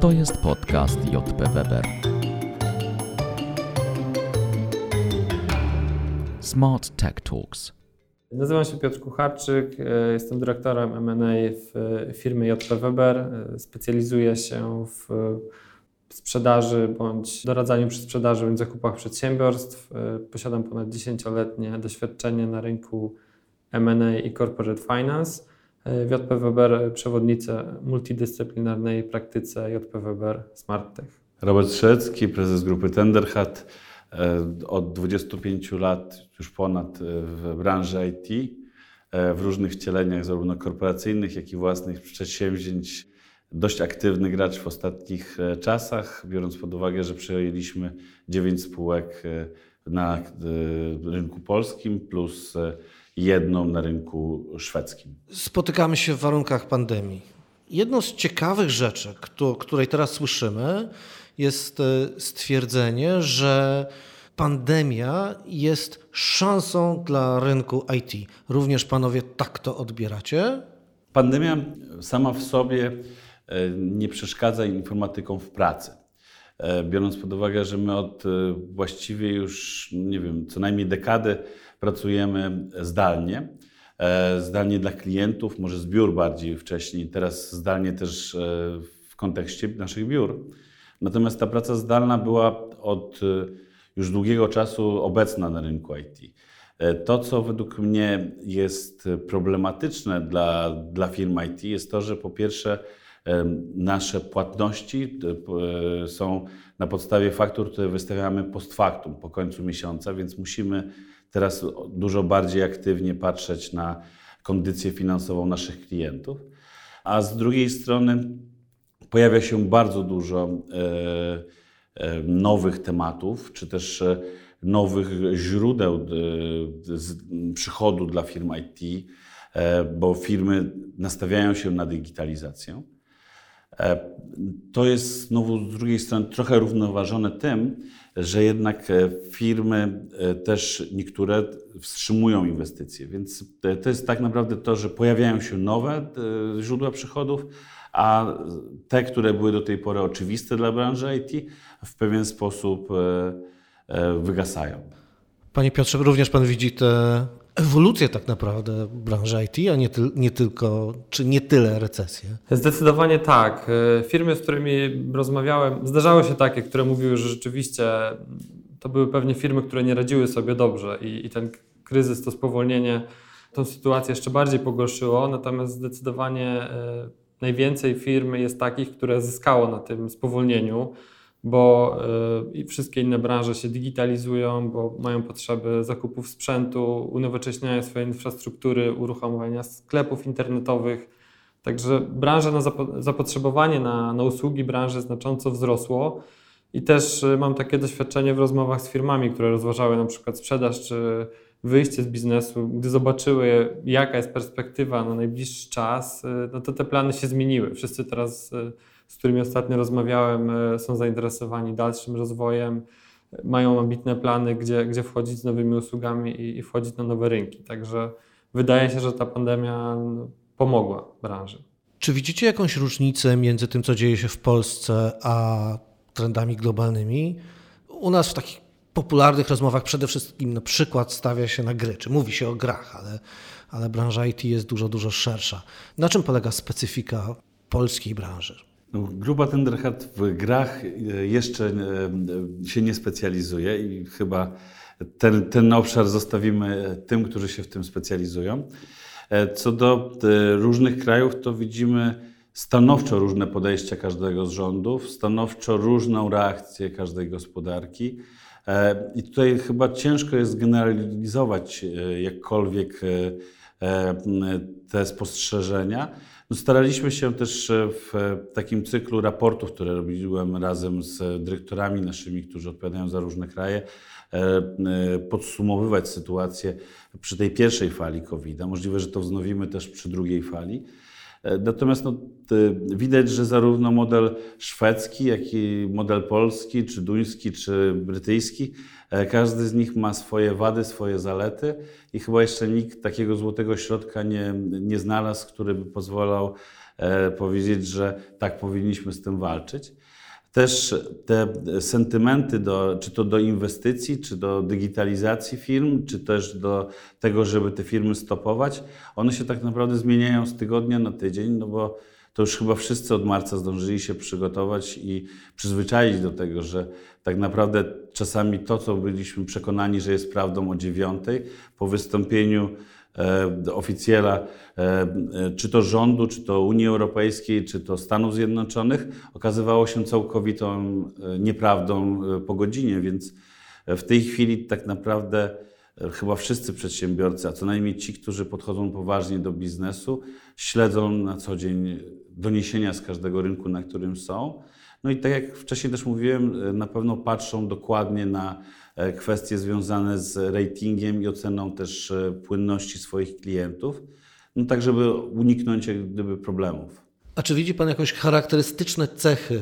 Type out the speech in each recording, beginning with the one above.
To jest podcast JP Weber. Smart Tech Talks. Nazywam się Piotr Kucharczyk, e, jestem dyrektorem M&A w firmie JP Weber. E, specjalizuję się w sprzedaży bądź doradzaniu przy sprzedaży bądź zakupach przedsiębiorstw. E, posiadam ponad 10-letnie doświadczenie na rynku M&A i corporate finance. W JP Weber przewodnicę multidyscyplinarnej praktyce JP Weber SmartTech. Robert Szecki, prezes grupy Tenderhat. Od 25 lat, już ponad w branży IT, w różnych wcieleniach, zarówno korporacyjnych, jak i własnych przedsięwzięć. Dość aktywny gracz w ostatnich czasach, biorąc pod uwagę, że przejęliśmy 9 spółek na rynku polskim plus jedną na rynku szwedzkim. Spotykamy się w warunkach pandemii. Jedną z ciekawych rzeczy, której teraz słyszymy, jest e, stwierdzenie, że pandemia jest szansą dla rynku IT. Również panowie tak to odbieracie? Pandemia sama w sobie e, nie przeszkadza informatykom w pracy. E, biorąc pod uwagę, że my od właściwie już, nie wiem, co najmniej dekady pracujemy zdalnie. E, zdalnie dla klientów, może z biur bardziej wcześniej, teraz zdalnie też e, w kontekście naszych biur. Natomiast ta praca zdalna była od e, już długiego czasu obecna na rynku IT. To, co według mnie jest problematyczne dla, dla firm IT, jest to, że po pierwsze nasze płatności są na podstawie faktur, które wystawiamy post factum, po końcu miesiąca, więc musimy teraz dużo bardziej aktywnie patrzeć na kondycję finansową naszych klientów. A z drugiej strony pojawia się bardzo dużo e, e, nowych tematów, czy też e, nowych źródeł przychodu dla firm IT, bo firmy nastawiają się na digitalizację. To jest znowu z drugiej strony trochę równoważone tym, że jednak e, firmy e, też niektóre wstrzymują inwestycje. Więc to jest tak naprawdę to, że pojawiają się nowe e, źródła przychodów, a te, które były do tej pory oczywiste dla branży IT, w pewien sposób wygasają. Panie Piotrze, również Pan widzi te ewolucję tak naprawdę branży IT, a nie, ty, nie tylko, czy nie tyle recesję? Zdecydowanie tak. E, firmy, z którymi rozmawiałem, zdarzały się takie, które mówiły, że rzeczywiście to były pewnie firmy, które nie radziły sobie dobrze i, i ten kryzys, to spowolnienie tą sytuację jeszcze bardziej pogorszyło, natomiast zdecydowanie e, najwięcej firm jest takich, które zyskało na tym spowolnieniu bo y, wszystkie inne branże się digitalizują, bo mają potrzeby zakupów sprzętu, unowocześniania swojej infrastruktury, uruchamiania sklepów internetowych. Także branża na zapotrzebowanie na, na usługi branży znacząco wzrosło. I też y, mam takie doświadczenie w rozmowach z firmami, które rozważały na przykład sprzedaż czy wyjście z biznesu, gdy zobaczyły, jaka jest perspektywa na najbliższy czas, y, no to te plany się zmieniły. Wszyscy teraz z którymi ostatnio rozmawiałem, e, są zainteresowani dalszym rozwojem, mają ambitne plany, gdzie, gdzie wchodzić z nowymi usługami i, i wchodzić na nowe rynki. Także wydaje się, że ta pandemia no, pomogła branży. Czy widzicie jakąś różnicę między tym, co dzieje się w Polsce, a trendami globalnymi? U nas w takich popularnych rozmowach przede wszystkim na przykład stawia się na gry, czy mówi się o grach, ale, ale branża IT jest dużo, dużo szersza. Na czym polega specyfika polskiej branży? No, grupa Tenderhead w grach e, jeszcze e, się nie specjalizuje i chyba ten, ten obszar zostawimy tym, którzy się w tym specjalizują. E, co do różnych krajów, to widzimy stanowczo różne podejścia każdego z rządów, stanowczo różną reakcję każdej gospodarki. I tutaj chyba ciężko jest generalizować jakkolwiek te spostrzeżenia. Staraliśmy się też e, w takim cyklu raportów, które robiłem razem z dyrektorami naszymi, którzy odpowiadają za różne kraje, e, e, podsumowywać sytuację przy tej pierwszej fali COVID-a. Możliwe, że to wznowimy też przy drugiej fali. E, natomiast no, widać, że zarówno model szwedzki, jak i model polski, czy duński, czy brytyjski, e, każdy z nich ma swoje wady, swoje zalety i chyba jeszcze nikt takiego złotego środka nie, nie znalazł, który by pozwalał e, powiedzieć, że tak powinniśmy z tym walczyć. Też te sentymenty, do, czy to do inwestycji, czy do digitalizacji firm, czy też do tego, żeby te firmy stopować, one się tak naprawdę zmieniają z tygodnia na tydzień, no bo to już chyba wszyscy od marca zdążyli się przygotować i przyzwyczaić do tego, że tak naprawdę czasami to, co byliśmy przekonani, że jest prawdą o dziewiątej, po wystąpieniu E, oficjela, e, e, czy to rządu, czy to Unii Europejskiej, czy to Stanów Zjednoczonych, okazywało się całkowitą nieprawdą po godzinie, więc w tej chwili tak naprawdę chyba wszyscy przedsiębiorcy, a co najmniej ci, którzy podchodzą poważnie do biznesu, śledzą na co dzień doniesienia z każdego rynku, na którym są. No i tak jak wcześniej też mówiłem, na pewno patrzą dokładnie na E, kwestie związane z ratingiem i oceną też e, płynności swoich klientów, no tak żeby uniknąć gdyby problemów. A czy widzi Pan jakieś charakterystyczne cechy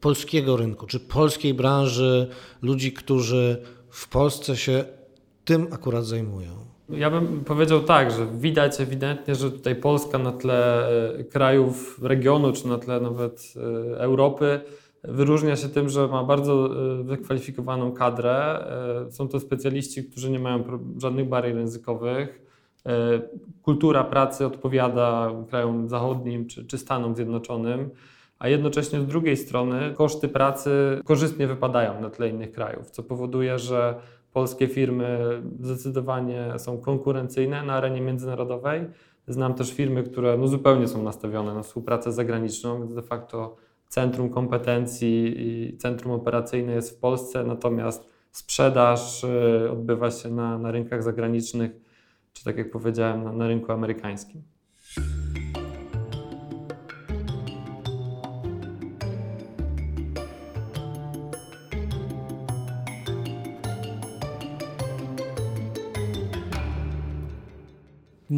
polskiego rynku, czy polskiej branży, ludzi, którzy w Polsce się tym akurat zajmują? Ja bym powiedział tak, że widać ewidentnie, że tutaj Polska na tle e, krajów regionu, czy na tle nawet Europy, Wyróżnia się tym, że ma bardzo e, wykwalifikowaną kadrę. E, są to specjaliści, którzy nie mają żadnych barier językowych. E, kultura pracy odpowiada krajom zachodnim czy, czy Stanom Zjednoczonym, a jednocześnie z drugiej strony koszty pracy korzystnie wypadają na tle innych krajów, co powoduje, że polskie firmy zdecydowanie są konkurencyjne na arenie międzynarodowej. Znam też firmy, które no zupełnie są nastawione na współpracę zagraniczną, więc de facto centrum kompetencji i centrum operacyjne jest w Polsce, natomiast sprzedaż y, odbywa się na, na rynkach zagranicznych, czy tak jak powiedziałem, na, na rynku amerykańskim.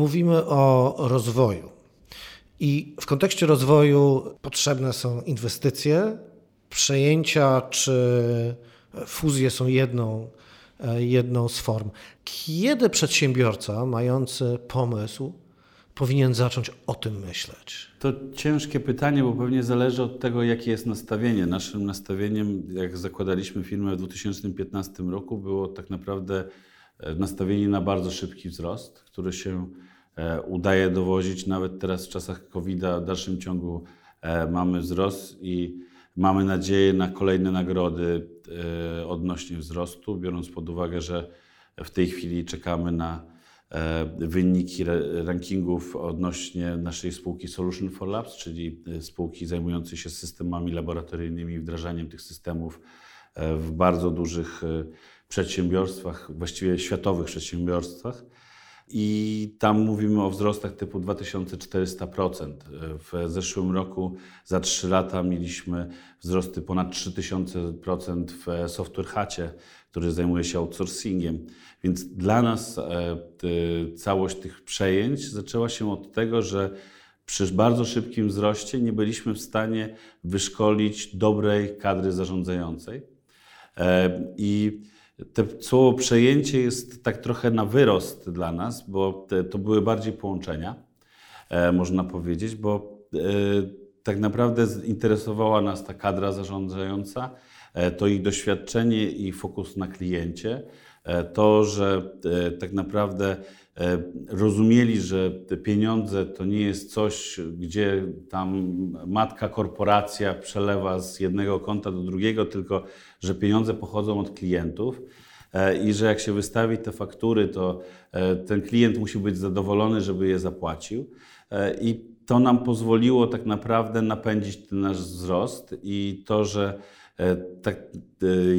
Mówimy o rozwoju. I w kontekście rozwoju potrzebne są inwestycje, przejęcia czy fuzje są jedną, jedną z form. Kiedy przedsiębiorca mający pomysł powinien zacząć o tym myśleć? To ciężkie pytanie, bo pewnie zależy od tego, jakie jest nastawienie. Naszym nastawieniem, jak zakładaliśmy firmę w 2015 roku, było tak naprawdę e, nastawienie na bardzo szybki wzrost, który się E, udaje dowozić. Nawet teraz w czasach COVID-a w dalszym ciągu e, mamy wzrost i mamy nadzieję na kolejne nagrody e, odnośnie wzrostu, biorąc pod uwagę, że w tej chwili czekamy na wyniki rankingów odnośnie naszej spółki Solution for Labs, czyli spółki zajmującej się systemami laboratoryjnymi, wdrażaniem tych systemów w bardzo dużych przedsiębiorstwach, właściwie światowych przedsiębiorstwach. I tam mówimy o wzrostach typu 2400%. W zeszłym roku za 3 lata mieliśmy wzrosty ponad 3000% w Software Hacie, który zajmuje się outsourcingiem. Więc dla nas e, całość tych przejęć zaczęła się od tego, że przy bardzo szybkim wzroście nie byliśmy w stanie wyszkolić dobrej kadry zarządzającej. E, I te słowo przejęcie jest tak trochę na wyrost dla nas, bo te, to były bardziej połączenia, e, można powiedzieć, bo e, tak naprawdę interesowała nas ta kadra zarządzająca, e, to ich doświadczenie i fokus na kliencie, to, że e, tak naprawdę e, rozumieli, że te pieniądze to nie jest coś, gdzie tam matka korporacja przelewa z jednego konta do drugiego, tylko że pieniądze pochodzą od klientów e, i że jak się wystawi te faktury, to e, ten klient musi być zadowolony, żeby je zapłacił. E, I to nam pozwoliło tak naprawdę napędzić ten nasz wzrost i to, że tak,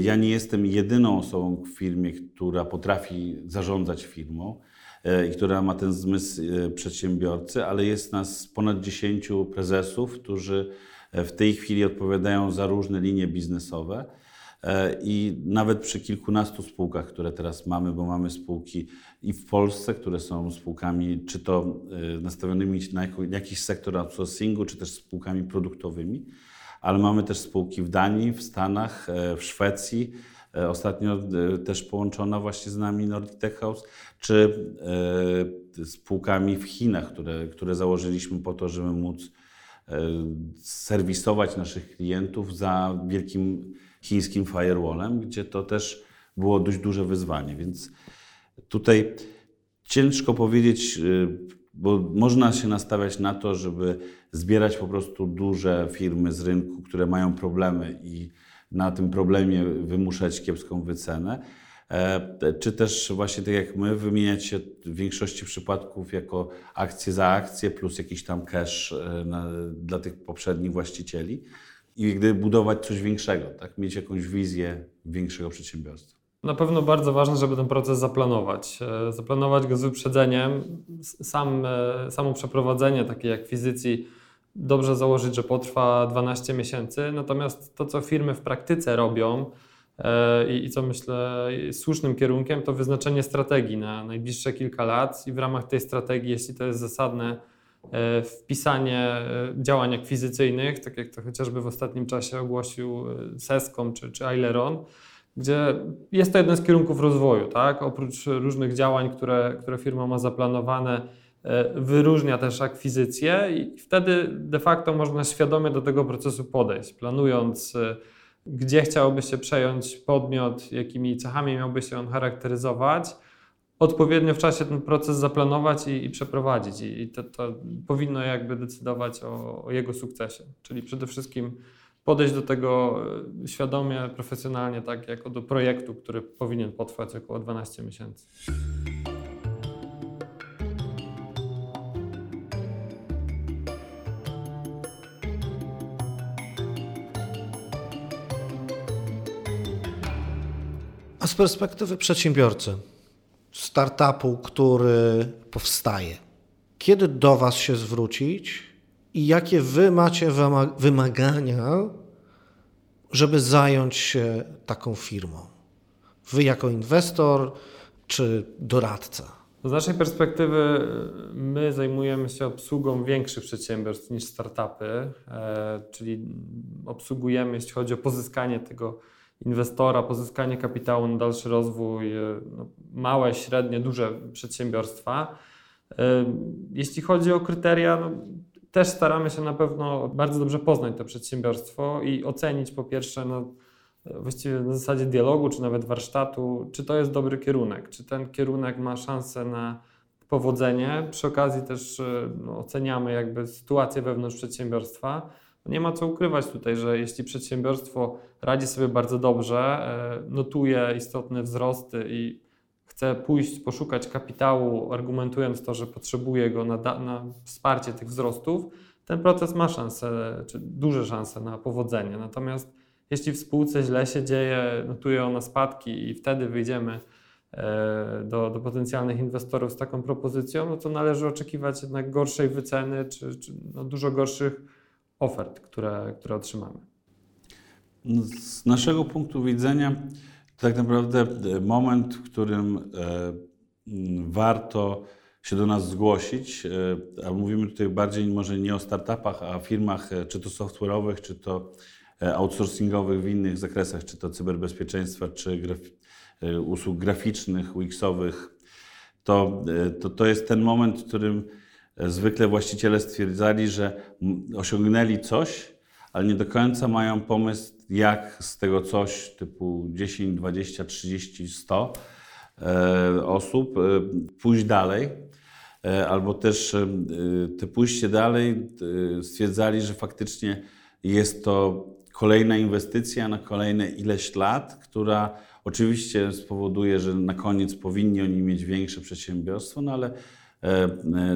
ja nie jestem jedyną osobą w firmie, która potrafi zarządzać firmą i która ma ten zmysł przedsiębiorcy, ale jest nas ponad 10 prezesów, którzy w tej chwili odpowiadają za różne linie biznesowe. E, I nawet przy kilkunastu spółkach, które teraz mamy, bo mamy spółki i w Polsce, które są spółkami czy to e, nastawionymi na jakiś sektor outsourcingu, czy też spółkami produktowymi, ale mamy też spółki w Danii, w Stanach, e, w Szwecji, ostatnio też połączona właśnie z nami Nordic Tech House, czy spółkami w Chinach, które, które założyliśmy po to, żeby móc serwisować naszych klientów za wielkim chińskim firewallem, gdzie to też było dość duże wyzwanie. Więc tutaj ciężko powiedzieć, bo można się nastawiać na to, żeby zbierać po prostu duże firmy z rynku, które mają problemy i na tym problemie wymuszać kiepską wycenę. E, czy też właśnie tak jak my, wymieniać się w większości przypadków jako akcje za akcję plus jakiś tam cash e, na, dla tych poprzednich właścicieli i gdy budować coś większego, tak? mieć jakąś wizję większego przedsiębiorstwa. Na pewno bardzo ważne, żeby ten proces zaplanować. E, zaplanować go z wyprzedzeniem. Sam, e, samo przeprowadzenie takiej akwizycji dobrze założyć, że potrwa 12 miesięcy. Natomiast to, co firmy w praktyce robią e, i, i co myślę słusznym kierunkiem, to wyznaczenie strategii na najbliższe kilka lat i w ramach tej strategii, jeśli to jest zasadne, wpisanie działań akwizycyjnych, tak jak to chociażby w ostatnim czasie ogłosił Sescom czy, czy Aileron, gdzie jest to jeden z kierunków rozwoju. Tak? Oprócz różnych działań, które, które firma ma zaplanowane, wyróżnia też akwizycje i wtedy de facto można świadomie do tego procesu podejść, planując, gdzie chciałoby się przejąć podmiot, jakimi cechami miałby się on charakteryzować odpowiednio w czasie ten proces zaplanować i, i przeprowadzić. I, i to, to, powinno jakby decydować o, o, jego sukcesie. Czyli przede wszystkim podejść do tego e, świadomie, profesjonalnie, tak jako do projektu, który powinien potrwać około 12 miesięcy. A z perspektywy przedsiębiorcy, startupu, który powstaje. Kiedy do Was się zwrócić i jakie Wy macie wymagania, żeby zająć się taką firmą? Wy jako inwestor czy doradca? Z naszej perspektywy my zajmujemy się obsługą większych przedsiębiorstw niż startupy, e, czyli obsługujemy, jeśli chodzi o pozyskanie tego inwestora, pozyskanie kapitału na dalszy rozwój, e, no, małe, średnie, duże przedsiębiorstwa. E, jeśli chodzi o kryteria, no, też staramy się na pewno bardzo dobrze poznać to przedsiębiorstwo i ocenić po pierwsze, no, właściwie na zasadzie dialogu, czy nawet warsztatu, czy to jest dobry kierunek, czy ten kierunek ma szansę na powodzenie. Przy okazji też e, no, oceniamy jakby sytuację wewnątrz przedsiębiorstwa nie ma co ukrywać tutaj, że jeśli przedsiębiorstwo radzi sobie bardzo dobrze, e, notuje istotne wzrosty i chce pójść, poszukać kapitału, argumentując to, że potrzebuje go na, na wsparcie tych wzrostów, ten proces ma szansę, czy duże szanse na powodzenie. Natomiast jeśli w spółce źle się dzieje, notuje ona spadki i wtedy wyjdziemy e, do, do potencjalnych inwestorów z taką propozycją, no to należy oczekiwać jednak gorszej wyceny, czy, czy no dużo gorszych ofert, które, które otrzymamy? Z naszego punktu widzenia, tak naprawdę e, moment, w którym e, warto się do nas zgłosić, e, a mówimy tutaj bardziej może nie o startupach, a firmach czy to software'owych, czy to outsourcingowych w innych zakresach, czy to cyberbezpieczeństwa, czy graf usług graficznych, UX-owych, to, to, to jest ten moment, w którym zwykle właściciele stwierdzali, że osiągnęli coś, ale nie do końca mają pomysł, jak z tego coś typu 10, 20, 30, 100 osób e, pójść dalej. E, albo też e, te pójście dalej stwierdzali, że faktycznie jest to kolejna inwestycja na kolejne ileś lat, która oczywiście spowoduje, że na koniec powinni oni mieć większe przedsiębiorstwo, no ale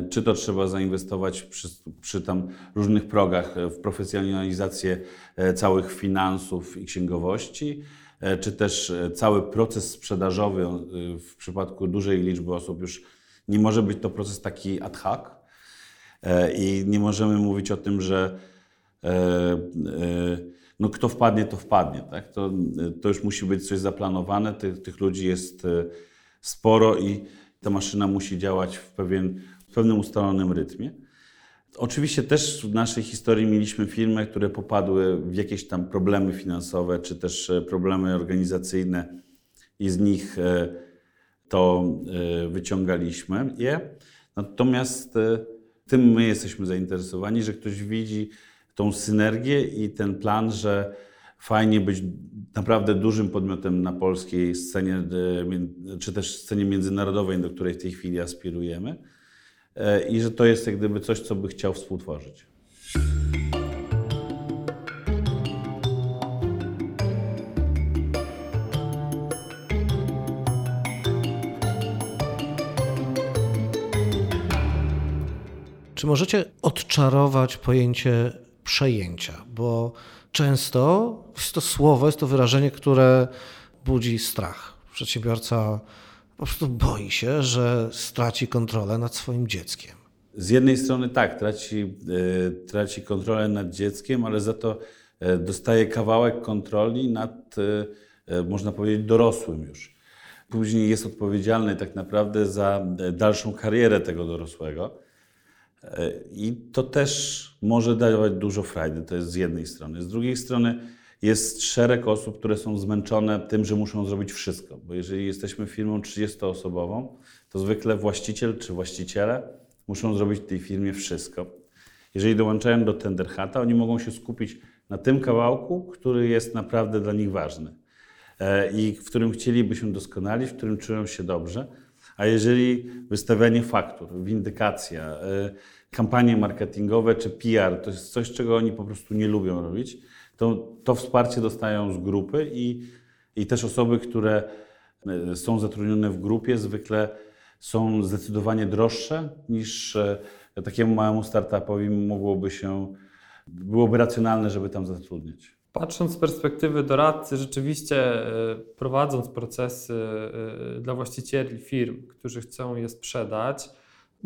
czy to trzeba zainwestować przy, przy tam różnych progach w profesjonalizację e, całych finansów i księgowości, czy też cały proces sprzedażowy w przypadku dużej liczby osób już nie może być to proces taki ad hoc i nie możemy mówić o tym, że no kto wpadnie, to wpadnie. Tak? To, to już musi być coś zaplanowane, tych, tych ludzi jest e, sporo i ta maszyna musi działać w, pewien, w pewnym ustalonym rytmie. Oczywiście też w naszej historii mieliśmy firmy, które popadły w jakieś tam problemy finansowe, czy też e, problemy organizacyjne i z nich e, to wyciągaliśmy je. Natomiast tym my jesteśmy zainteresowani, że ktoś widzi tą synergię i ten plan, że fajnie być naprawdę dużym podmiotem na polskiej scenie, e, czy też scenie międzynarodowej, do której w tej chwili aspirujemy. E, I że to jest jak gdyby coś, co by chciał współtworzyć. Czy możecie odczarować pojęcie przejęcia? Bo często jest to słowo, jest to wyrażenie, które budzi strach. Przedsiębiorca po prostu boi się, że straci kontrolę nad swoim dzieckiem. Z jednej strony tak, traci, e, traci kontrolę nad dzieckiem, ale za to e, dostaje kawałek kontroli nad, e, można powiedzieć, dorosłym już. Później jest odpowiedzialny tak naprawdę za dalszą karierę tego dorosłego. I to też może dawać dużo frajdy, to jest z jednej strony. Z drugiej strony jest szereg osób, które są zmęczone tym, że muszą zrobić wszystko. Bo jeżeli jesteśmy firmą 30-osobową, to zwykle właściciel czy właściciele muszą zrobić w tej firmie wszystko. Jeżeli dołączają do Tenderhata, oni mogą się skupić na tym kawałku, który jest naprawdę dla nich ważny e, i w którym chcieliby się doskonalić, w którym czują się dobrze. A jeżeli wystawianie faktur, windykacja, e, kampanie marketingowe czy PR to jest coś, czego oni po prostu nie lubią robić, to to wsparcie dostają z grupy i, i też osoby, które e, są zatrudnione w grupie, zwykle są zdecydowanie droższe niż e, takiemu małemu startupowi mogłoby się, byłoby racjonalne, żeby tam zatrudnić. Patrząc z perspektywy doradcy, rzeczywiście e, prowadząc procesy dla właścicieli firm, którzy chcą je sprzedać,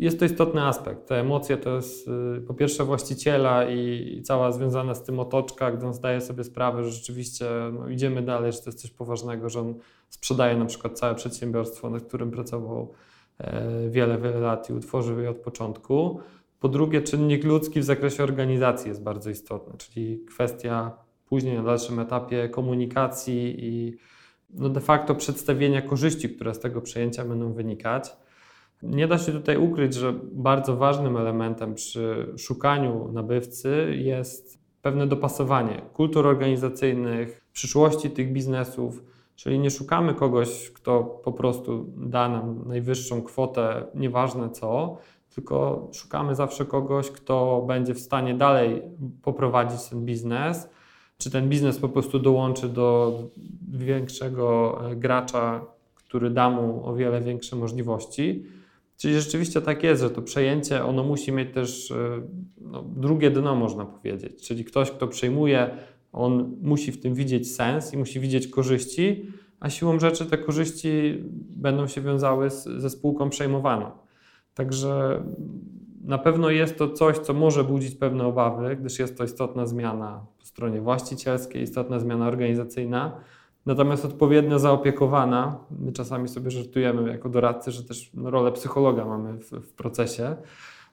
jest to istotny aspekt. Te emocje to jest y, po pierwsze właściciela i cała związana z tym otoczka, gdy on zdaje sobie sprawę, że rzeczywiście no, idziemy dalej, że to jest coś poważnego, że on sprzedaje na przykład całe przedsiębiorstwo, nad którym pracował e, wiele, wiele lat i utworzył je od początku. Po drugie, czynnik ludzki w zakresie organizacji jest bardzo istotny, czyli kwestia później na dalszym etapie komunikacji i no de facto przedstawienia korzyści, które z tego przejęcia będą wynikać. Nie da się tutaj ukryć, że bardzo ważnym elementem przy szukaniu nabywcy jest pewne dopasowanie kultur organizacyjnych, przyszłości tych biznesów, czyli nie szukamy kogoś, kto po prostu da nam najwyższą kwotę, nieważne co, tylko szukamy zawsze kogoś, kto będzie w stanie dalej poprowadzić ten biznes, czy ten biznes po prostu dołączy do większego gracza, który da mu o wiele większe możliwości. Czyli rzeczywiście tak jest, że to przejęcie ono musi mieć też e, no, drugie dno, można powiedzieć. Czyli ktoś, kto przejmuje, on musi w tym widzieć sens i musi widzieć korzyści, a siłą rzeczy te korzyści będą się wiązały z, ze spółką przejmowaną. Także na pewno jest to coś, co może budzić pewne obawy, gdyż jest to istotna zmiana po stronie właścicielskiej, istotna zmiana organizacyjna. Natomiast odpowiednio zaopiekowana, my czasami sobie żartujemy jako doradcy, że też rolę psychologa mamy w, w procesie.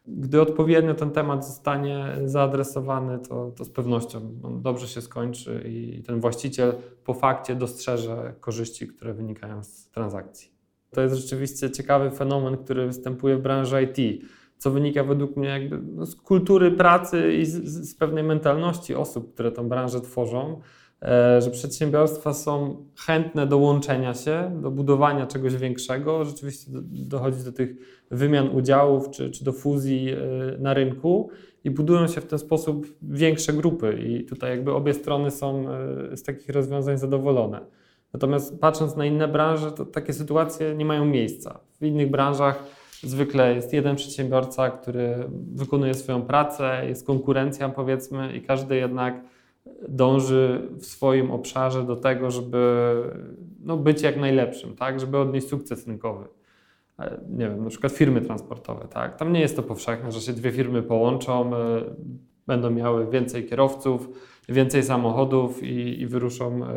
Gdy odpowiednio ten temat zostanie zaadresowany, to, to z pewnością on dobrze się skończy i ten właściciel po fakcie dostrzeże korzyści, które wynikają z transakcji. To jest rzeczywiście ciekawy fenomen, który występuje w branży IT, co wynika według mnie jakby no, z kultury pracy i z, z pewnej mentalności osób, które tę branżę tworzą że przedsiębiorstwa są chętne do łączenia się, do budowania czegoś większego. Rzeczywiście dochodzi do tych wymian udziałów czy, czy do fuzji e, na rynku i budują się w ten sposób większe grupy, i tutaj jakby obie strony są e, z takich rozwiązań zadowolone. Natomiast patrząc na inne branże, to takie sytuacje nie mają miejsca. W innych branżach zwykle jest jeden przedsiębiorca, który wykonuje swoją pracę, jest konkurencja powiedzmy, i każdy jednak dąży w swoim obszarze do tego, żeby no, być jak najlepszym, tak? żeby odnieść sukces rynkowy. E, nie wiem, na przykład firmy transportowe, tak? Tam nie jest to powszechne, że się dwie firmy połączą, e, będą miały więcej kierowców, więcej samochodów i, i wyruszą e,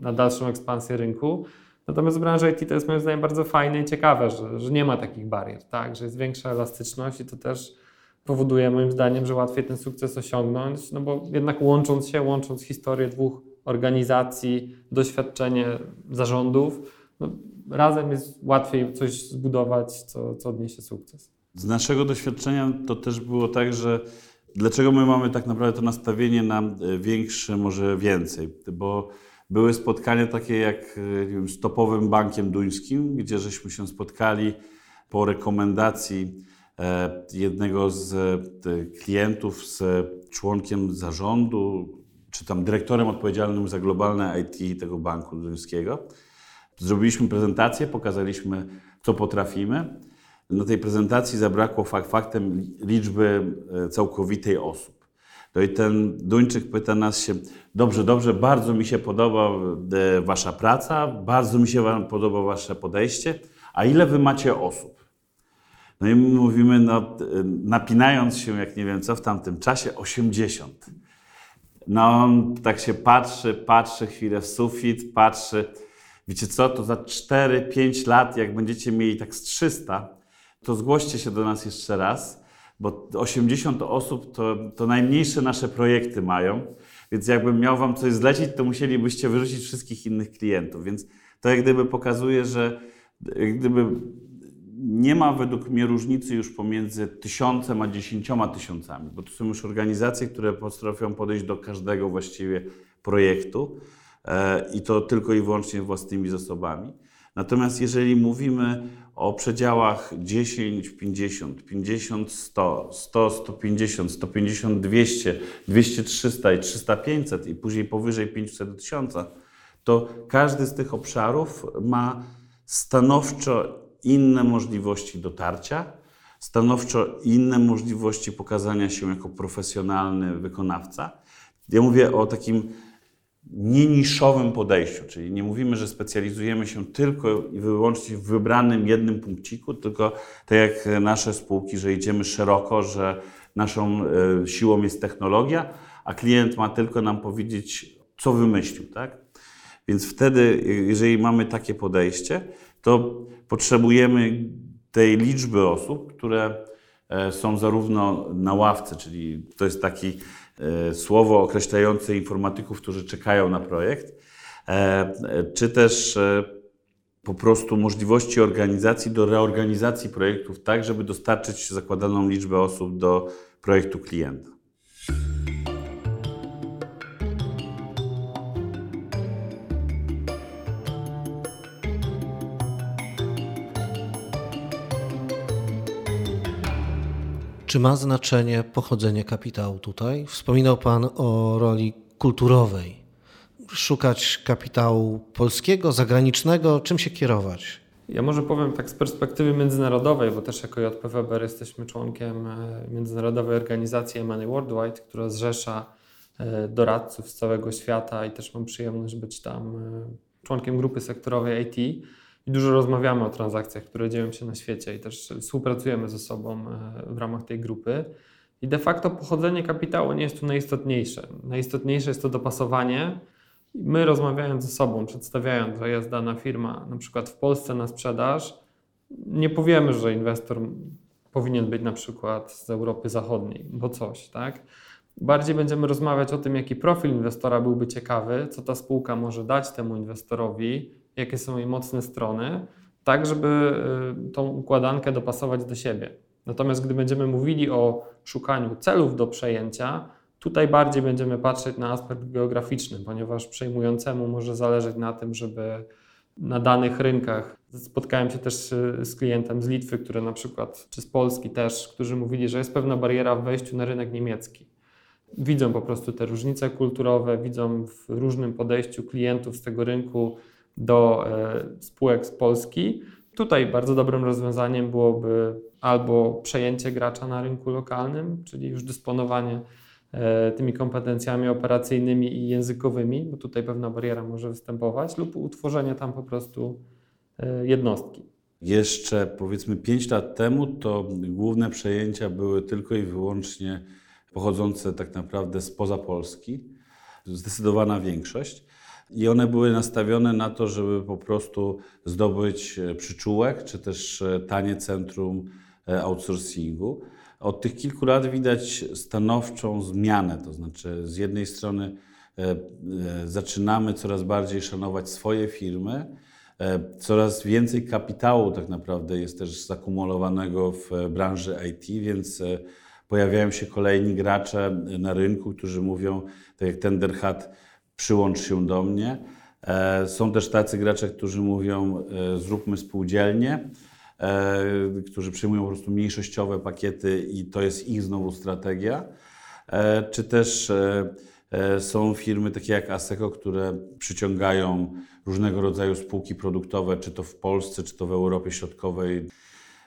na dalszą ekspansję rynku. Natomiast w branży IT to jest moim zdaniem bardzo fajne i ciekawe, że, że nie ma takich barier, tak? że jest większa elastyczność i to też powoduje moim zdaniem, że łatwiej ten sukces osiągnąć, no bo jednak łącząc się, łącząc historię dwóch organizacji, doświadczenie zarządów, no razem jest łatwiej coś zbudować, co, co odniesie sukces. Z naszego doświadczenia to też było tak, że dlaczego my mamy tak naprawdę to nastawienie na e, większe, może więcej, bo były spotkania takie jak e, nie wiem, z topowym bankiem duńskim, gdzie żeśmy się spotkali po rekomendacji jednego z klientów z członkiem zarządu, czy tam dyrektorem odpowiedzialnym za globalne IT tego banku duńskiego. Zrobiliśmy prezentację, pokazaliśmy, co potrafimy. Na tej prezentacji zabrakło fakt, faktem liczby e, całkowitej osób. No i ten Duńczyk pyta nas się, dobrze, dobrze, bardzo mi się podoba e, wasza praca, bardzo mi się wam podoba wasze podejście, a ile wy macie osób? No i my mówimy, no, napinając się, jak nie wiem co, w tamtym czasie 80. No on tak się patrzy, patrzy chwilę w sufit, patrzy, wiecie co, to za 4-5 lat, jak będziecie mieli tak z 300, to zgłoście się do nas jeszcze raz, bo 80 osób to, to najmniejsze nasze projekty mają, więc jakbym miał wam coś zlecić, to musielibyście wyrzucić wszystkich innych klientów. Więc to jak gdyby pokazuje, że jak gdyby nie ma według mnie różnicy już pomiędzy tysiącem a dziesięcioma tysiącami, bo to są już organizacje, które potrafią podejść do każdego właściwie projektu e, i to tylko i wyłącznie własnymi zasobami. Natomiast jeżeli mówimy o przedziałach 10, 50, 50, 100, 100, 150, 150, 200, 200, 300 i 300, 500 i później powyżej 500 do 1000, to każdy z tych obszarów ma stanowczo inne możliwości dotarcia, stanowczo inne możliwości pokazania się jako profesjonalny wykonawca. Ja mówię o takim nieniszowym podejściu, czyli nie mówimy, że specjalizujemy się tylko i wyłącznie w wybranym jednym punkciku, tylko tak jak nasze spółki, że idziemy szeroko, że naszą e, siłą jest technologia, a klient ma tylko nam powiedzieć, co wymyślił, tak? Więc wtedy, jeżeli mamy takie podejście, to potrzebujemy tej liczby osób, które e, są zarówno na ławce, czyli to jest taki E, słowo określające informatyków, którzy czekają na projekt, e, czy też e, po prostu możliwości organizacji do reorganizacji projektów tak, żeby dostarczyć zakładaną liczbę osób do projektu klienta. Czy ma znaczenie pochodzenie kapitału tutaj? Wspominał Pan o roli kulturowej. Szukać kapitału polskiego, zagranicznego, czym się kierować? Ja może powiem tak z perspektywy międzynarodowej, bo też jako JP Weber jesteśmy członkiem e, międzynarodowej organizacji M&A Worldwide, która zrzesza e, doradców z całego świata i też mam przyjemność być tam e, członkiem grupy sektorowej IT i dużo rozmawiamy o transakcjach, które dzieją się na świecie i też współpracujemy ze sobą e, w ramach tej grupy. I de facto pochodzenie kapitału nie jest tu najistotniejsze. Najistotniejsze jest to dopasowanie. My rozmawiając ze sobą, przedstawiając, że jest dana firma na przykład w Polsce na sprzedaż, nie powiemy, że inwestor powinien być na przykład z Europy Zachodniej, bo coś, tak? Bardziej będziemy rozmawiać o tym, jaki profil inwestora byłby ciekawy, co ta spółka może dać temu inwestorowi, jakie są jej mocne strony, tak żeby y, tą układankę dopasować do siebie. Natomiast gdy będziemy mówili o szukaniu celów do przejęcia, tutaj bardziej będziemy patrzeć na aspekt geograficzny, ponieważ przejmującemu może zależeć na tym, żeby na danych rynkach. Spotkałem się też y, z klientem z Litwy, który na przykład, czy z Polski też, którzy mówili, że jest pewna bariera w wejściu na rynek niemiecki. Widzą po prostu te różnice kulturowe, widzą w różnym podejściu klientów z tego rynku do e, spółek z Polski. Tutaj bardzo dobrym rozwiązaniem byłoby albo przejęcie gracza na rynku lokalnym, czyli już dysponowanie e, tymi kompetencjami operacyjnymi i językowymi, bo tutaj pewna bariera może występować, lub utworzenie tam po prostu e, jednostki. Jeszcze powiedzmy 5 lat temu to główne przejęcia były tylko i wyłącznie pochodzące tak naprawdę spoza Polski. zdecydowana większość. I one były nastawione na to, żeby po prostu zdobyć e, przyczółek, czy też e, tanie centrum e, outsourcingu. Od tych kilku lat widać stanowczą zmianę, to znaczy z jednej strony zaczynamy coraz bardziej szanować swoje firmy, coraz więcej kapitału tak naprawdę jest też zakumulowanego w branży IT, więc pojawiają się kolejni gracze na rynku, którzy mówią, tak jak Tenderhat, przyłącz się do mnie. E, są też tacy gracze, którzy mówią, e, zróbmy spółdzielnie, e, którzy przyjmują po prostu mniejszościowe pakiety i to jest ich znowu strategia. Czy też są firmy takie jak Aseco, które przyciągają różnego rodzaju spółki produktowe, czy to w Polsce, czy to w Europie Środkowej.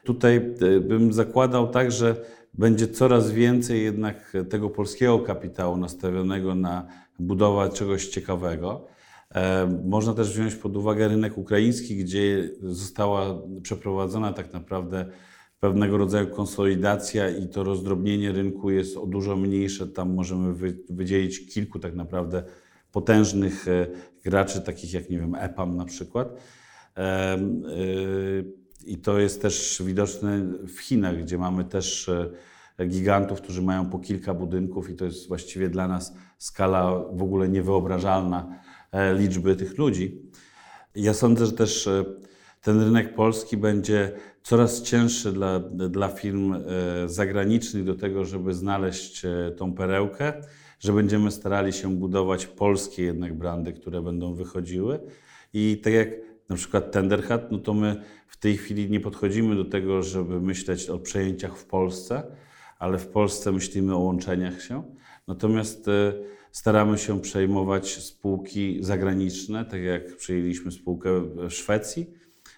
Tutaj bym zakładał tak, że będzie coraz więcej jednak tego polskiego kapitału nastawionego na budowę czegoś ciekawego. E, można też wziąć pod uwagę rynek ukraiński, gdzie została przeprowadzona tak naprawdę pewnego rodzaju konsolidacja i to rozdrobnienie rynku jest o dużo mniejsze. Tam możemy wydzielić kilku tak naprawdę potężnych e, graczy, takich jak, nie wiem, EPAM na przykład. E, I to jest też widoczne w Chinach, gdzie mamy też gigantów, którzy mają po kilka budynków i to jest właściwie dla nas skala w ogóle niewyobrażalna e, liczby tych ludzi. Ja sądzę, że też e, ten rynek polski będzie coraz cięższy dla, dla firm e, zagranicznych do tego, żeby znaleźć tą perełkę, że będziemy starali się budować polskie jednak brandy, które będą wychodziły. I tak jak na przykład Tenderhat, no to my w tej chwili nie podchodzimy do tego, żeby myśleć o przejęciach w Polsce, ale w Polsce myślimy o łączeniach się. Natomiast e, staramy się przejmować spółki zagraniczne, tak jak przejęliśmy spółkę w Szwecji.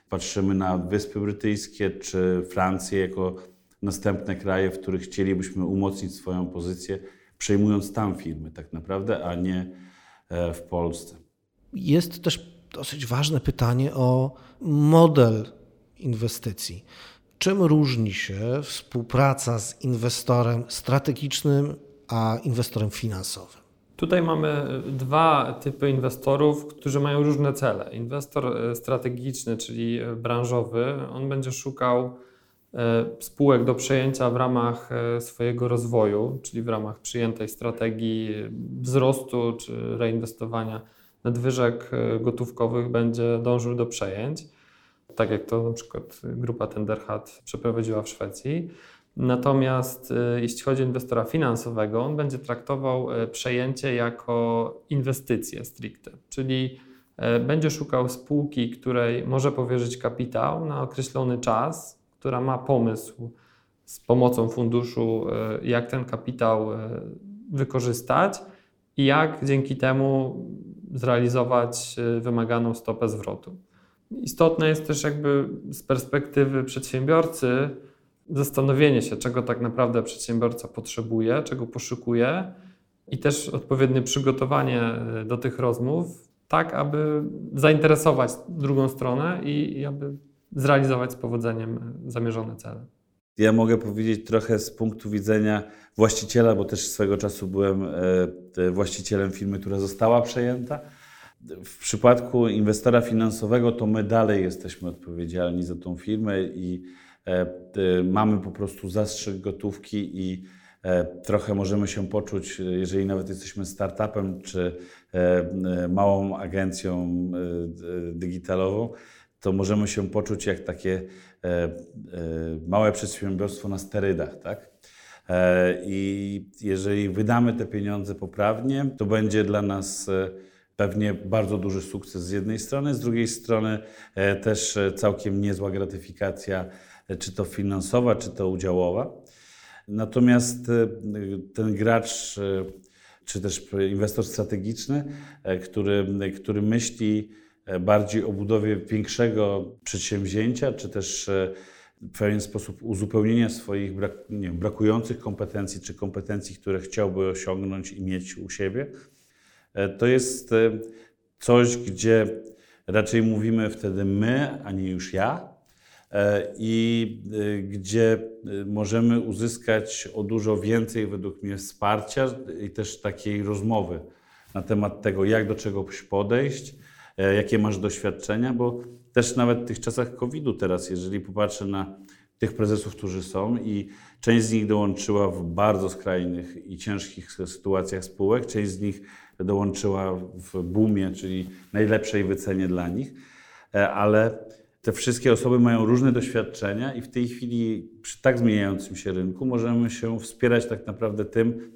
Patrzymy na Wyspy Brytyjskie czy Francję jako następne kraje, w których chcielibyśmy umocnić swoją pozycję, przejmując tam firmy tak naprawdę, a nie e, w Polsce. Jest też dosyć ważne pytanie o model inwestycji. Czym różni się współpraca z inwestorem strategicznym a inwestorem finansowym? Tutaj mamy dwa typy inwestorów, którzy mają różne cele. Inwestor e, strategiczny, czyli e, branżowy, on będzie szukał e, spółek do przejęcia w ramach swojego rozwoju, czyli w ramach przyjętej strategii wzrostu czy reinwestowania nadwyżek gotówkowych będzie dążył do przejęć tak jak to na przykład grupa Tenderhat przeprowadziła w Szwecji. Natomiast e, jeśli chodzi o inwestora finansowego, on będzie traktował e, przejęcie jako inwestycję stricte, czyli e, będzie szukał spółki, której może powierzyć kapitał na określony czas, która ma pomysł z pomocą funduszu, jak ten kapitał wykorzystać i jak dzięki temu zrealizować wymaganą stopę zwrotu. Istotne jest też jakby z perspektywy przedsiębiorcy zastanowienie się, czego tak naprawdę przedsiębiorca potrzebuje, czego poszukuje i też odpowiednie przygotowanie e, do tych rozmów, tak aby zainteresować drugą stronę i, i aby zrealizować z powodzeniem e, zamierzone cele. Ja mogę powiedzieć trochę z punktu widzenia właściciela, bo też swego czasu byłem e, właścicielem firmy, która została przejęta. W przypadku inwestora finansowego to my dalej jesteśmy odpowiedzialni za tą firmę i e, e, mamy po prostu zastrzyk gotówki i e, trochę możemy się poczuć, jeżeli nawet jesteśmy startupem czy małą agencją digitalową, to możemy się poczuć jak takie małe przedsiębiorstwo na sterydach, tak? I jeżeli wydamy te pieniądze poprawnie, to będzie dla nas pewnie bardzo duży sukces z jednej strony, z drugiej strony e, też e, całkiem niezła gratyfikacja, e, czy to finansowa, czy to udziałowa. Natomiast ten gracz, czy też inwestor strategiczny, który, który myśli bardziej o budowie większego przedsięwzięcia, czy też w pewien sposób uzupełnienia swoich brak, nie brakujących kompetencji, czy kompetencji, które chciałby osiągnąć i mieć u siebie, to jest e, coś, gdzie raczej mówimy wtedy my, a nie już ja, e, i gdzie możemy uzyskać o dużo więcej, według mnie, wsparcia i też takiej rozmowy na temat tego, jak do czegoś podejść, e, jakie masz doświadczenia, bo też nawet w tych czasach COVID-u teraz, jeżeli popatrzę na tych prezesów, którzy są i część z nich dołączyła w bardzo skrajnych i ciężkich sytuacjach spółek, część z nich dołączyła w boomie, czyli najlepszej wycenie dla nich, e, ale te wszystkie osoby mają różne doświadczenia i w tej chwili przy tak zmieniającym się rynku możemy się wspierać tak naprawdę tym,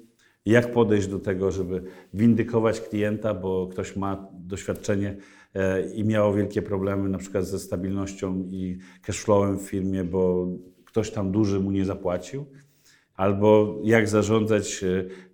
jak podejść do tego, żeby windykować klienta, bo ktoś ma doświadczenie e, i miało wielkie problemy na przykład ze stabilnością i cashflowem w firmie, bo ktoś tam duży mu nie zapłacił. Albo jak zarządzać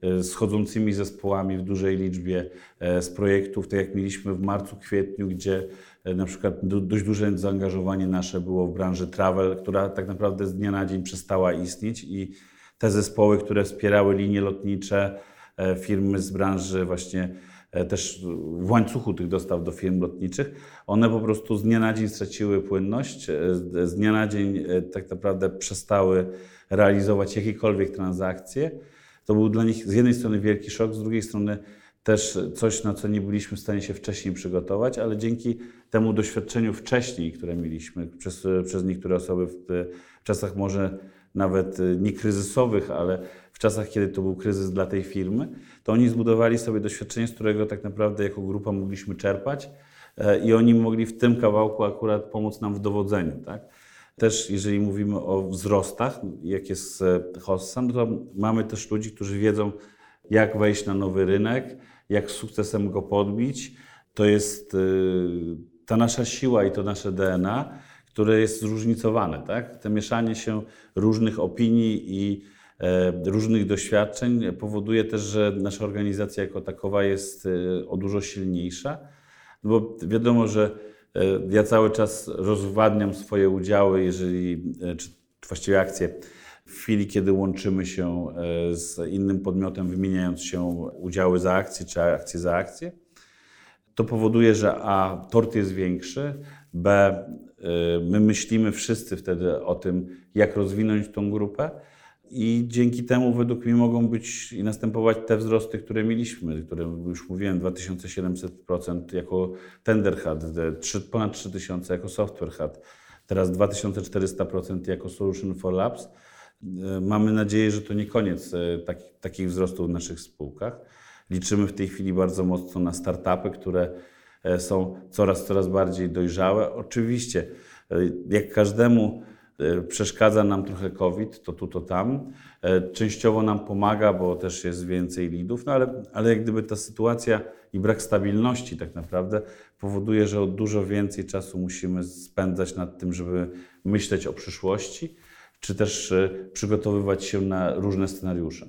e, schodzącymi zespołami w dużej liczbie e, z projektów, tak jak mieliśmy w marcu, kwietniu, gdzie na przykład dość duże zaangażowanie nasze było w branży travel, która tak naprawdę z dnia na dzień przestała istnieć i te zespoły, które wspierały linie lotnicze, e, firmy z branży właśnie e, też w łańcuchu tych dostaw do firm lotniczych, one po prostu z dnia na dzień straciły płynność, e, z dnia na dzień tak naprawdę przestały realizować jakiekolwiek transakcje. To był dla nich z jednej strony wielki szok, z drugiej strony też coś, na co nie byliśmy w stanie się wcześniej przygotować, ale dzięki temu doświadczeniu wcześniej, które mieliśmy przez, przez niektóre osoby w, w czasach może nawet nie kryzysowych, ale w czasach, kiedy to był kryzys dla tej firmy, to oni zbudowali sobie doświadczenie, z którego tak naprawdę jako grupa mogliśmy czerpać e, i oni mogli w tym kawałku akurat pomóc nam w dowodzeniu. Tak? Też jeżeli mówimy o wzrostach, jak jest e, Hossan, to mamy też ludzi, którzy wiedzą, jak wejść na nowy rynek, jak z sukcesem go podbić. To jest y, ta nasza siła i to nasze DNA które jest zróżnicowane. Tak? To mieszanie się różnych opinii i e, różnych doświadczeń powoduje też, że nasza organizacja jako takowa jest e, o dużo silniejsza, bo wiadomo, że e, ja cały czas rozwadniam swoje udziały, jeżeli, czy właściwie akcje, w chwili, kiedy łączymy się z innym podmiotem, wymieniając się udziały za akcje czy akcje za akcje, to powoduje, że A, tort jest większy, B, my myślimy wszyscy wtedy o tym, jak rozwinąć tą grupę. I dzięki temu według mnie mogą być i następować te wzrosty, które mieliśmy, które już mówiłem, 2700% jako Tender Hub, ponad 3000 jako Software Hub, teraz 2400% jako Solution for Labs. Y, mamy nadzieję, że to nie koniec y, takich, takich wzrostów w naszych spółkach. Liczymy w tej chwili bardzo mocno na startupy, które E, są coraz, coraz bardziej dojrzałe. Oczywiście, e, jak każdemu e, przeszkadza nam trochę COVID, to tu, to tam. Częściowo nam pomaga, bo też jest więcej lidów, no ale, ale jak gdyby ta sytuacja i brak stabilności tak naprawdę powoduje, że od dużo więcej czasu musimy spędzać nad tym, żeby myśleć o przyszłości, czy też przygotowywać się na różne scenariusze.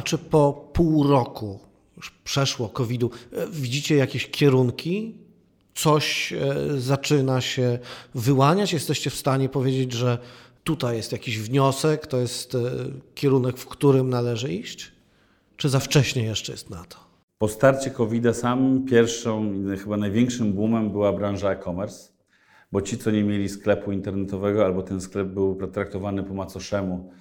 A czy po pół roku, już przeszło COVID-u, e, widzicie jakieś kierunki? Coś e, zaczyna się wyłaniać? Jesteście w stanie powiedzieć, że tutaj jest jakiś wniosek, to jest e, kierunek, w którym należy iść? Czy za wcześnie jeszcze jest na to? Po starcie COVID-a samym pierwszą, chyba największym boomem była branża e-commerce, bo ci, co nie mieli sklepu internetowego albo ten sklep był traktowany po macoszemu,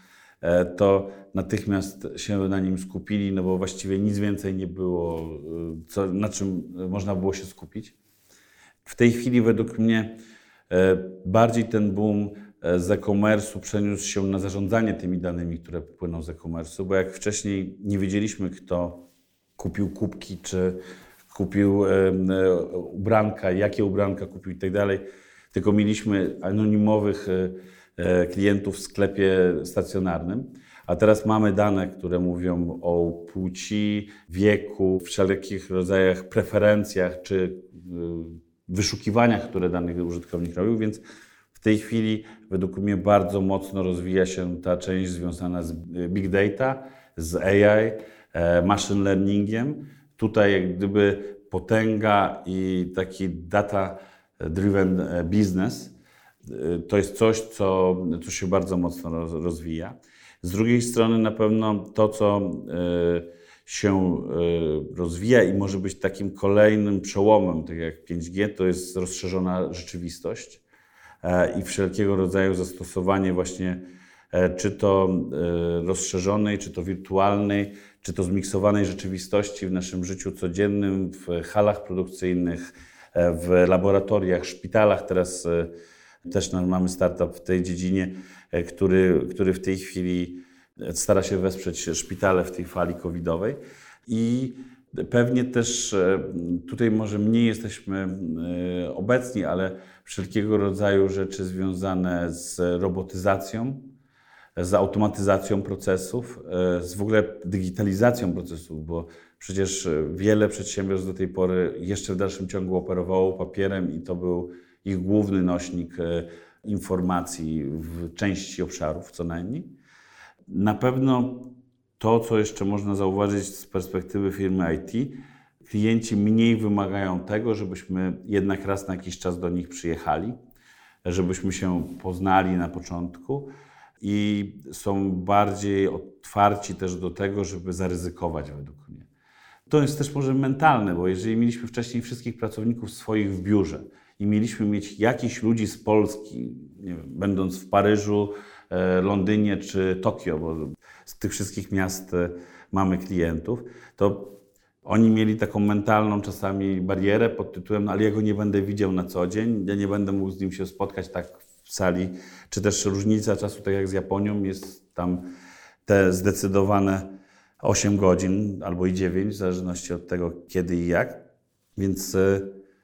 to natychmiast się na nim skupili, no bo właściwie nic więcej nie było, e, co, na czym można było się skupić. W tej chwili według mnie e, bardziej ten boom z e-commerce'u przeniósł się na zarządzanie tymi danymi, które płyną z e-commerce'u, bo jak wcześniej nie wiedzieliśmy, kto kupił kubki, czy kupił ubranka, jakie ubranka kupił i tak dalej, tylko mieliśmy anonimowych E, klientów w sklepie stacjonarnym. A teraz mamy dane, które mówią o płci, wieku, wszelkich rodzajach preferencjach czy e, wyszukiwaniach, które dany użytkownik robił, więc w tej chwili według mnie bardzo mocno rozwija się ta część związana z big data, z AI, e, machine learningiem. Tutaj jak gdyby potęga i taki data driven business to jest coś, co, co się bardzo mocno rozwija. Z drugiej strony na pewno to, co e, się y, rozwija i może być takim kolejnym przełomem, tak jak 5G, to jest rozszerzona rzeczywistość e, i wszelkiego rodzaju zastosowanie właśnie e, czy to e, rozszerzonej, czy to wirtualnej, czy to zmiksowanej rzeczywistości w naszym życiu codziennym, w halach produkcyjnych, w laboratoriach, szpitalach. Teraz też mamy startup w tej dziedzinie, który, który w tej chwili stara się wesprzeć szpitale w tej fali covidowej. I pewnie też e, tutaj może mniej jesteśmy e, obecni, ale wszelkiego rodzaju rzeczy związane z robotyzacją, z automatyzacją procesów, e, z w ogóle digitalizacją procesów, bo przecież wiele przedsiębiorstw do tej pory jeszcze w dalszym ciągu operowało papierem i to był ich główny nośnik informacji w części obszarów co najmniej. Na pewno to, co jeszcze można zauważyć z perspektywy firmy IT, klienci mniej wymagają tego, żebyśmy jednak raz na jakiś czas do nich przyjechali, żebyśmy się poznali na początku i są bardziej otwarci też do tego, żeby zaryzykować według mnie. To jest też może mentalne, bo jeżeli mieliśmy wcześniej wszystkich pracowników swoich w biurze i mieliśmy mieć jakichś ludzi z Polski, wiem, będąc w Paryżu, E, Londynie czy Tokio, bo z tych wszystkich miast e, mamy klientów, to oni mieli taką mentalną czasami barierę pod tytułem, no ale ja go nie będę widział na co dzień, ja nie będę mógł z nim się spotkać tak w sali, czy też różnica czasu, tak jak z Japonią, jest tam te zdecydowane 8 godzin albo i 9, w zależności od tego kiedy i jak. Więc e,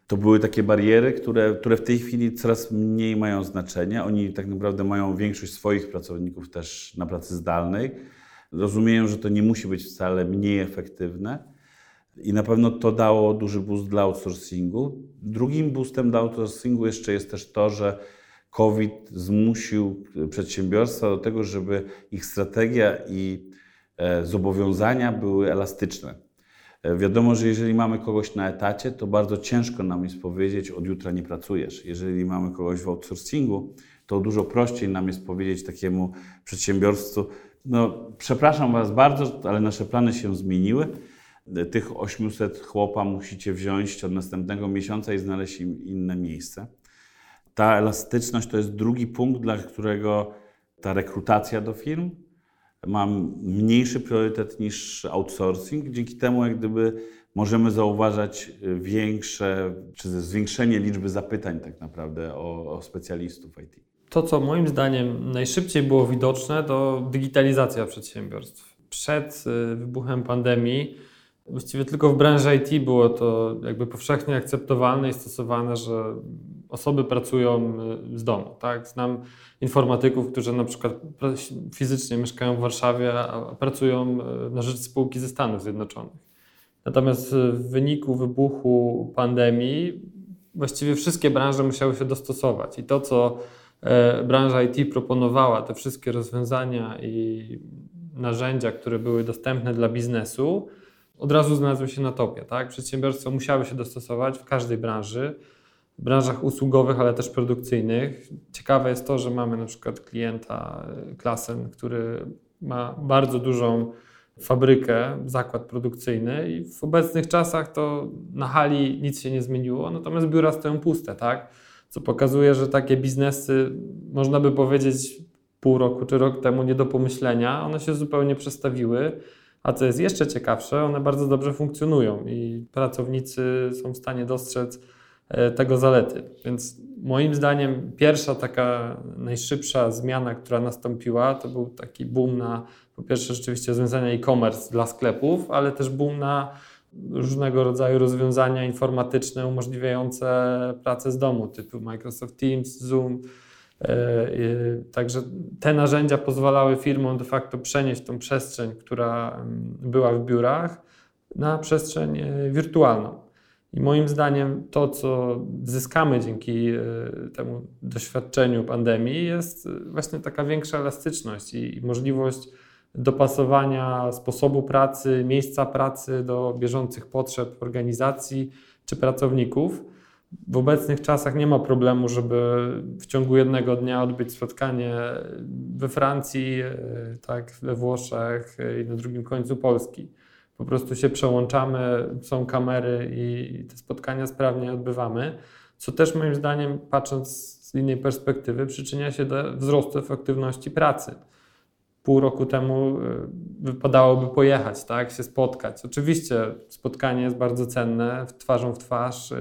to były takie bariery, które, które w tej chwili coraz mniej mają znaczenia. Oni tak naprawdę mają większość swoich pracowników też na pracy zdalnej. Rozumieją, że to nie musi być wcale mniej efektywne. I na pewno to dało duży boost dla outsourcingu. Drugim boostem dla outsourcingu jeszcze jest też to, że COVID zmusił przedsiębiorstwa do tego, żeby ich strategia i e, zobowiązania były elastyczne. E, wiadomo, że jeżeli mamy kogoś na etacie, to bardzo ciężko nam jest powiedzieć, od jutra nie pracujesz. Jeżeli mamy kogoś w outsourcingu, to dużo prościej nam jest powiedzieć takiemu przedsiębiorstwu, no przepraszam Was bardzo, ale nasze plany się zmieniły. E, tych 800 chłopa musicie wziąć od następnego miesiąca i znaleźć im inne miejsce. Ta elastyczność to jest drugi punkt, dla którego ta rekrutacja do firm mam mniejszy priorytet niż outsourcing. Dzięki temu, jak gdyby możemy zauważać większe, czy zwiększenie liczby zapytań tak naprawdę o, o specjalistów IT. To, co moim zdaniem najszybciej było widoczne, to digitalizacja przedsiębiorstw. Przed y, wybuchem pandemii, właściwie tylko w branży IT było to jakby powszechnie akceptowalne i stosowane, że osoby pracują y, z domu. Tak? Znam informatyków, którzy na przykład fizycznie mieszkają w Warszawie, a pracują y, na rzecz spółki ze Stanów Zjednoczonych. Natomiast y, w wyniku wybuchu pandemii właściwie wszystkie branże musiały się dostosować i to, co e, branża IT proponowała, te wszystkie rozwiązania i narzędzia, które były dostępne dla biznesu, od razu znalazły się na topie. Tak? Przedsiębiorstwa musiały się dostosować w każdej branży w branżach usługowych, ale też produkcyjnych. Ciekawe jest to, że mamy na przykład klienta e, Klasen, który ma bardzo dużą fabrykę, zakład produkcyjny i w obecnych czasach to na hali nic się nie zmieniło, natomiast biura stoją puste, tak? Co pokazuje, że takie biznesy, można by powiedzieć pół roku czy rok temu nie do pomyślenia, one się zupełnie przestawiły. A co jest jeszcze ciekawsze, one bardzo dobrze funkcjonują i pracownicy są w stanie dostrzec, E, tego zalety. Więc moim zdaniem pierwsza taka najszybsza zmiana, która nastąpiła, to był taki boom na po pierwsze rzeczywiście rozwiązania e-commerce dla sklepów, ale też boom na różnego rodzaju rozwiązania informatyczne umożliwiające pracę z domu, typu Microsoft Teams, Zoom. E, także te narzędzia pozwalały firmom de facto przenieść tą przestrzeń, która była w biurach, na przestrzeń e, wirtualną. I moim zdaniem to, co zyskamy dzięki e, temu doświadczeniu pandemii, jest właśnie taka większa elastyczność i, możliwość dopasowania sposobu pracy, miejsca pracy do bieżących potrzeb organizacji czy pracowników. W obecnych czasach nie ma problemu, żeby w ciągu jednego dnia odbyć spotkanie we Francji, e, tak, we Włoszech i na drugim końcu Polski po prostu się przełączamy, są kamery i te spotkania sprawnie odbywamy, co też moim zdaniem, patrząc z innej perspektywy, przyczynia się do wzrostu efektywności pracy. Pół roku temu y, wypadałoby pojechać, tak, się spotkać. Oczywiście spotkanie jest bardzo cenne, twarzą w twarz.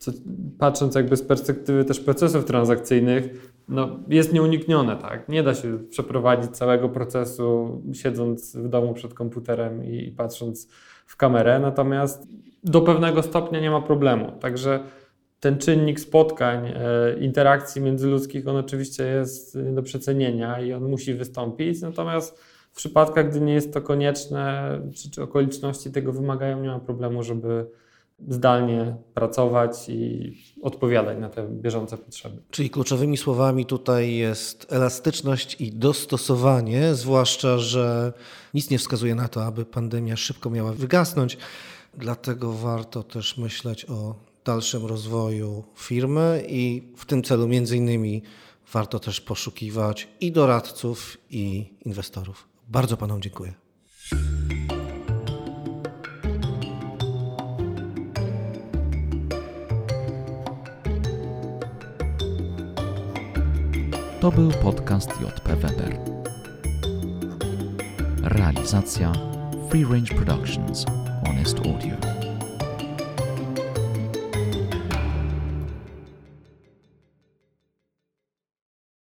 Co, patrząc jakby z perspektywy też procesów transakcyjnych, no, jest nieuniknione, tak? Nie da się przeprowadzić całego procesu siedząc w domu przed komputerem i, i patrząc w kamerę, natomiast do pewnego stopnia nie ma problemu. Także ten czynnik spotkań, e, interakcji międzyludzkich, on oczywiście jest nie do przecenienia i on musi wystąpić, natomiast w przypadkach, gdy nie jest to konieczne, czy, czy okoliczności tego wymagają, nie ma problemu, żeby zdalnie pracować i odpowiadać na te bieżące potrzeby. Czyli kluczowymi słowami tutaj jest elastyczność i dostosowanie, zwłaszcza, że nic nie wskazuje na to, aby pandemia szybko miała wygasnąć. Dlatego warto też myśleć o dalszym rozwoju firmy i w tym celu między innymi warto też poszukiwać i doradców, i inwestorów. Bardzo panom dziękuję. To był podcast JP Weber. Realizacja Free Range Productions Honest Audio.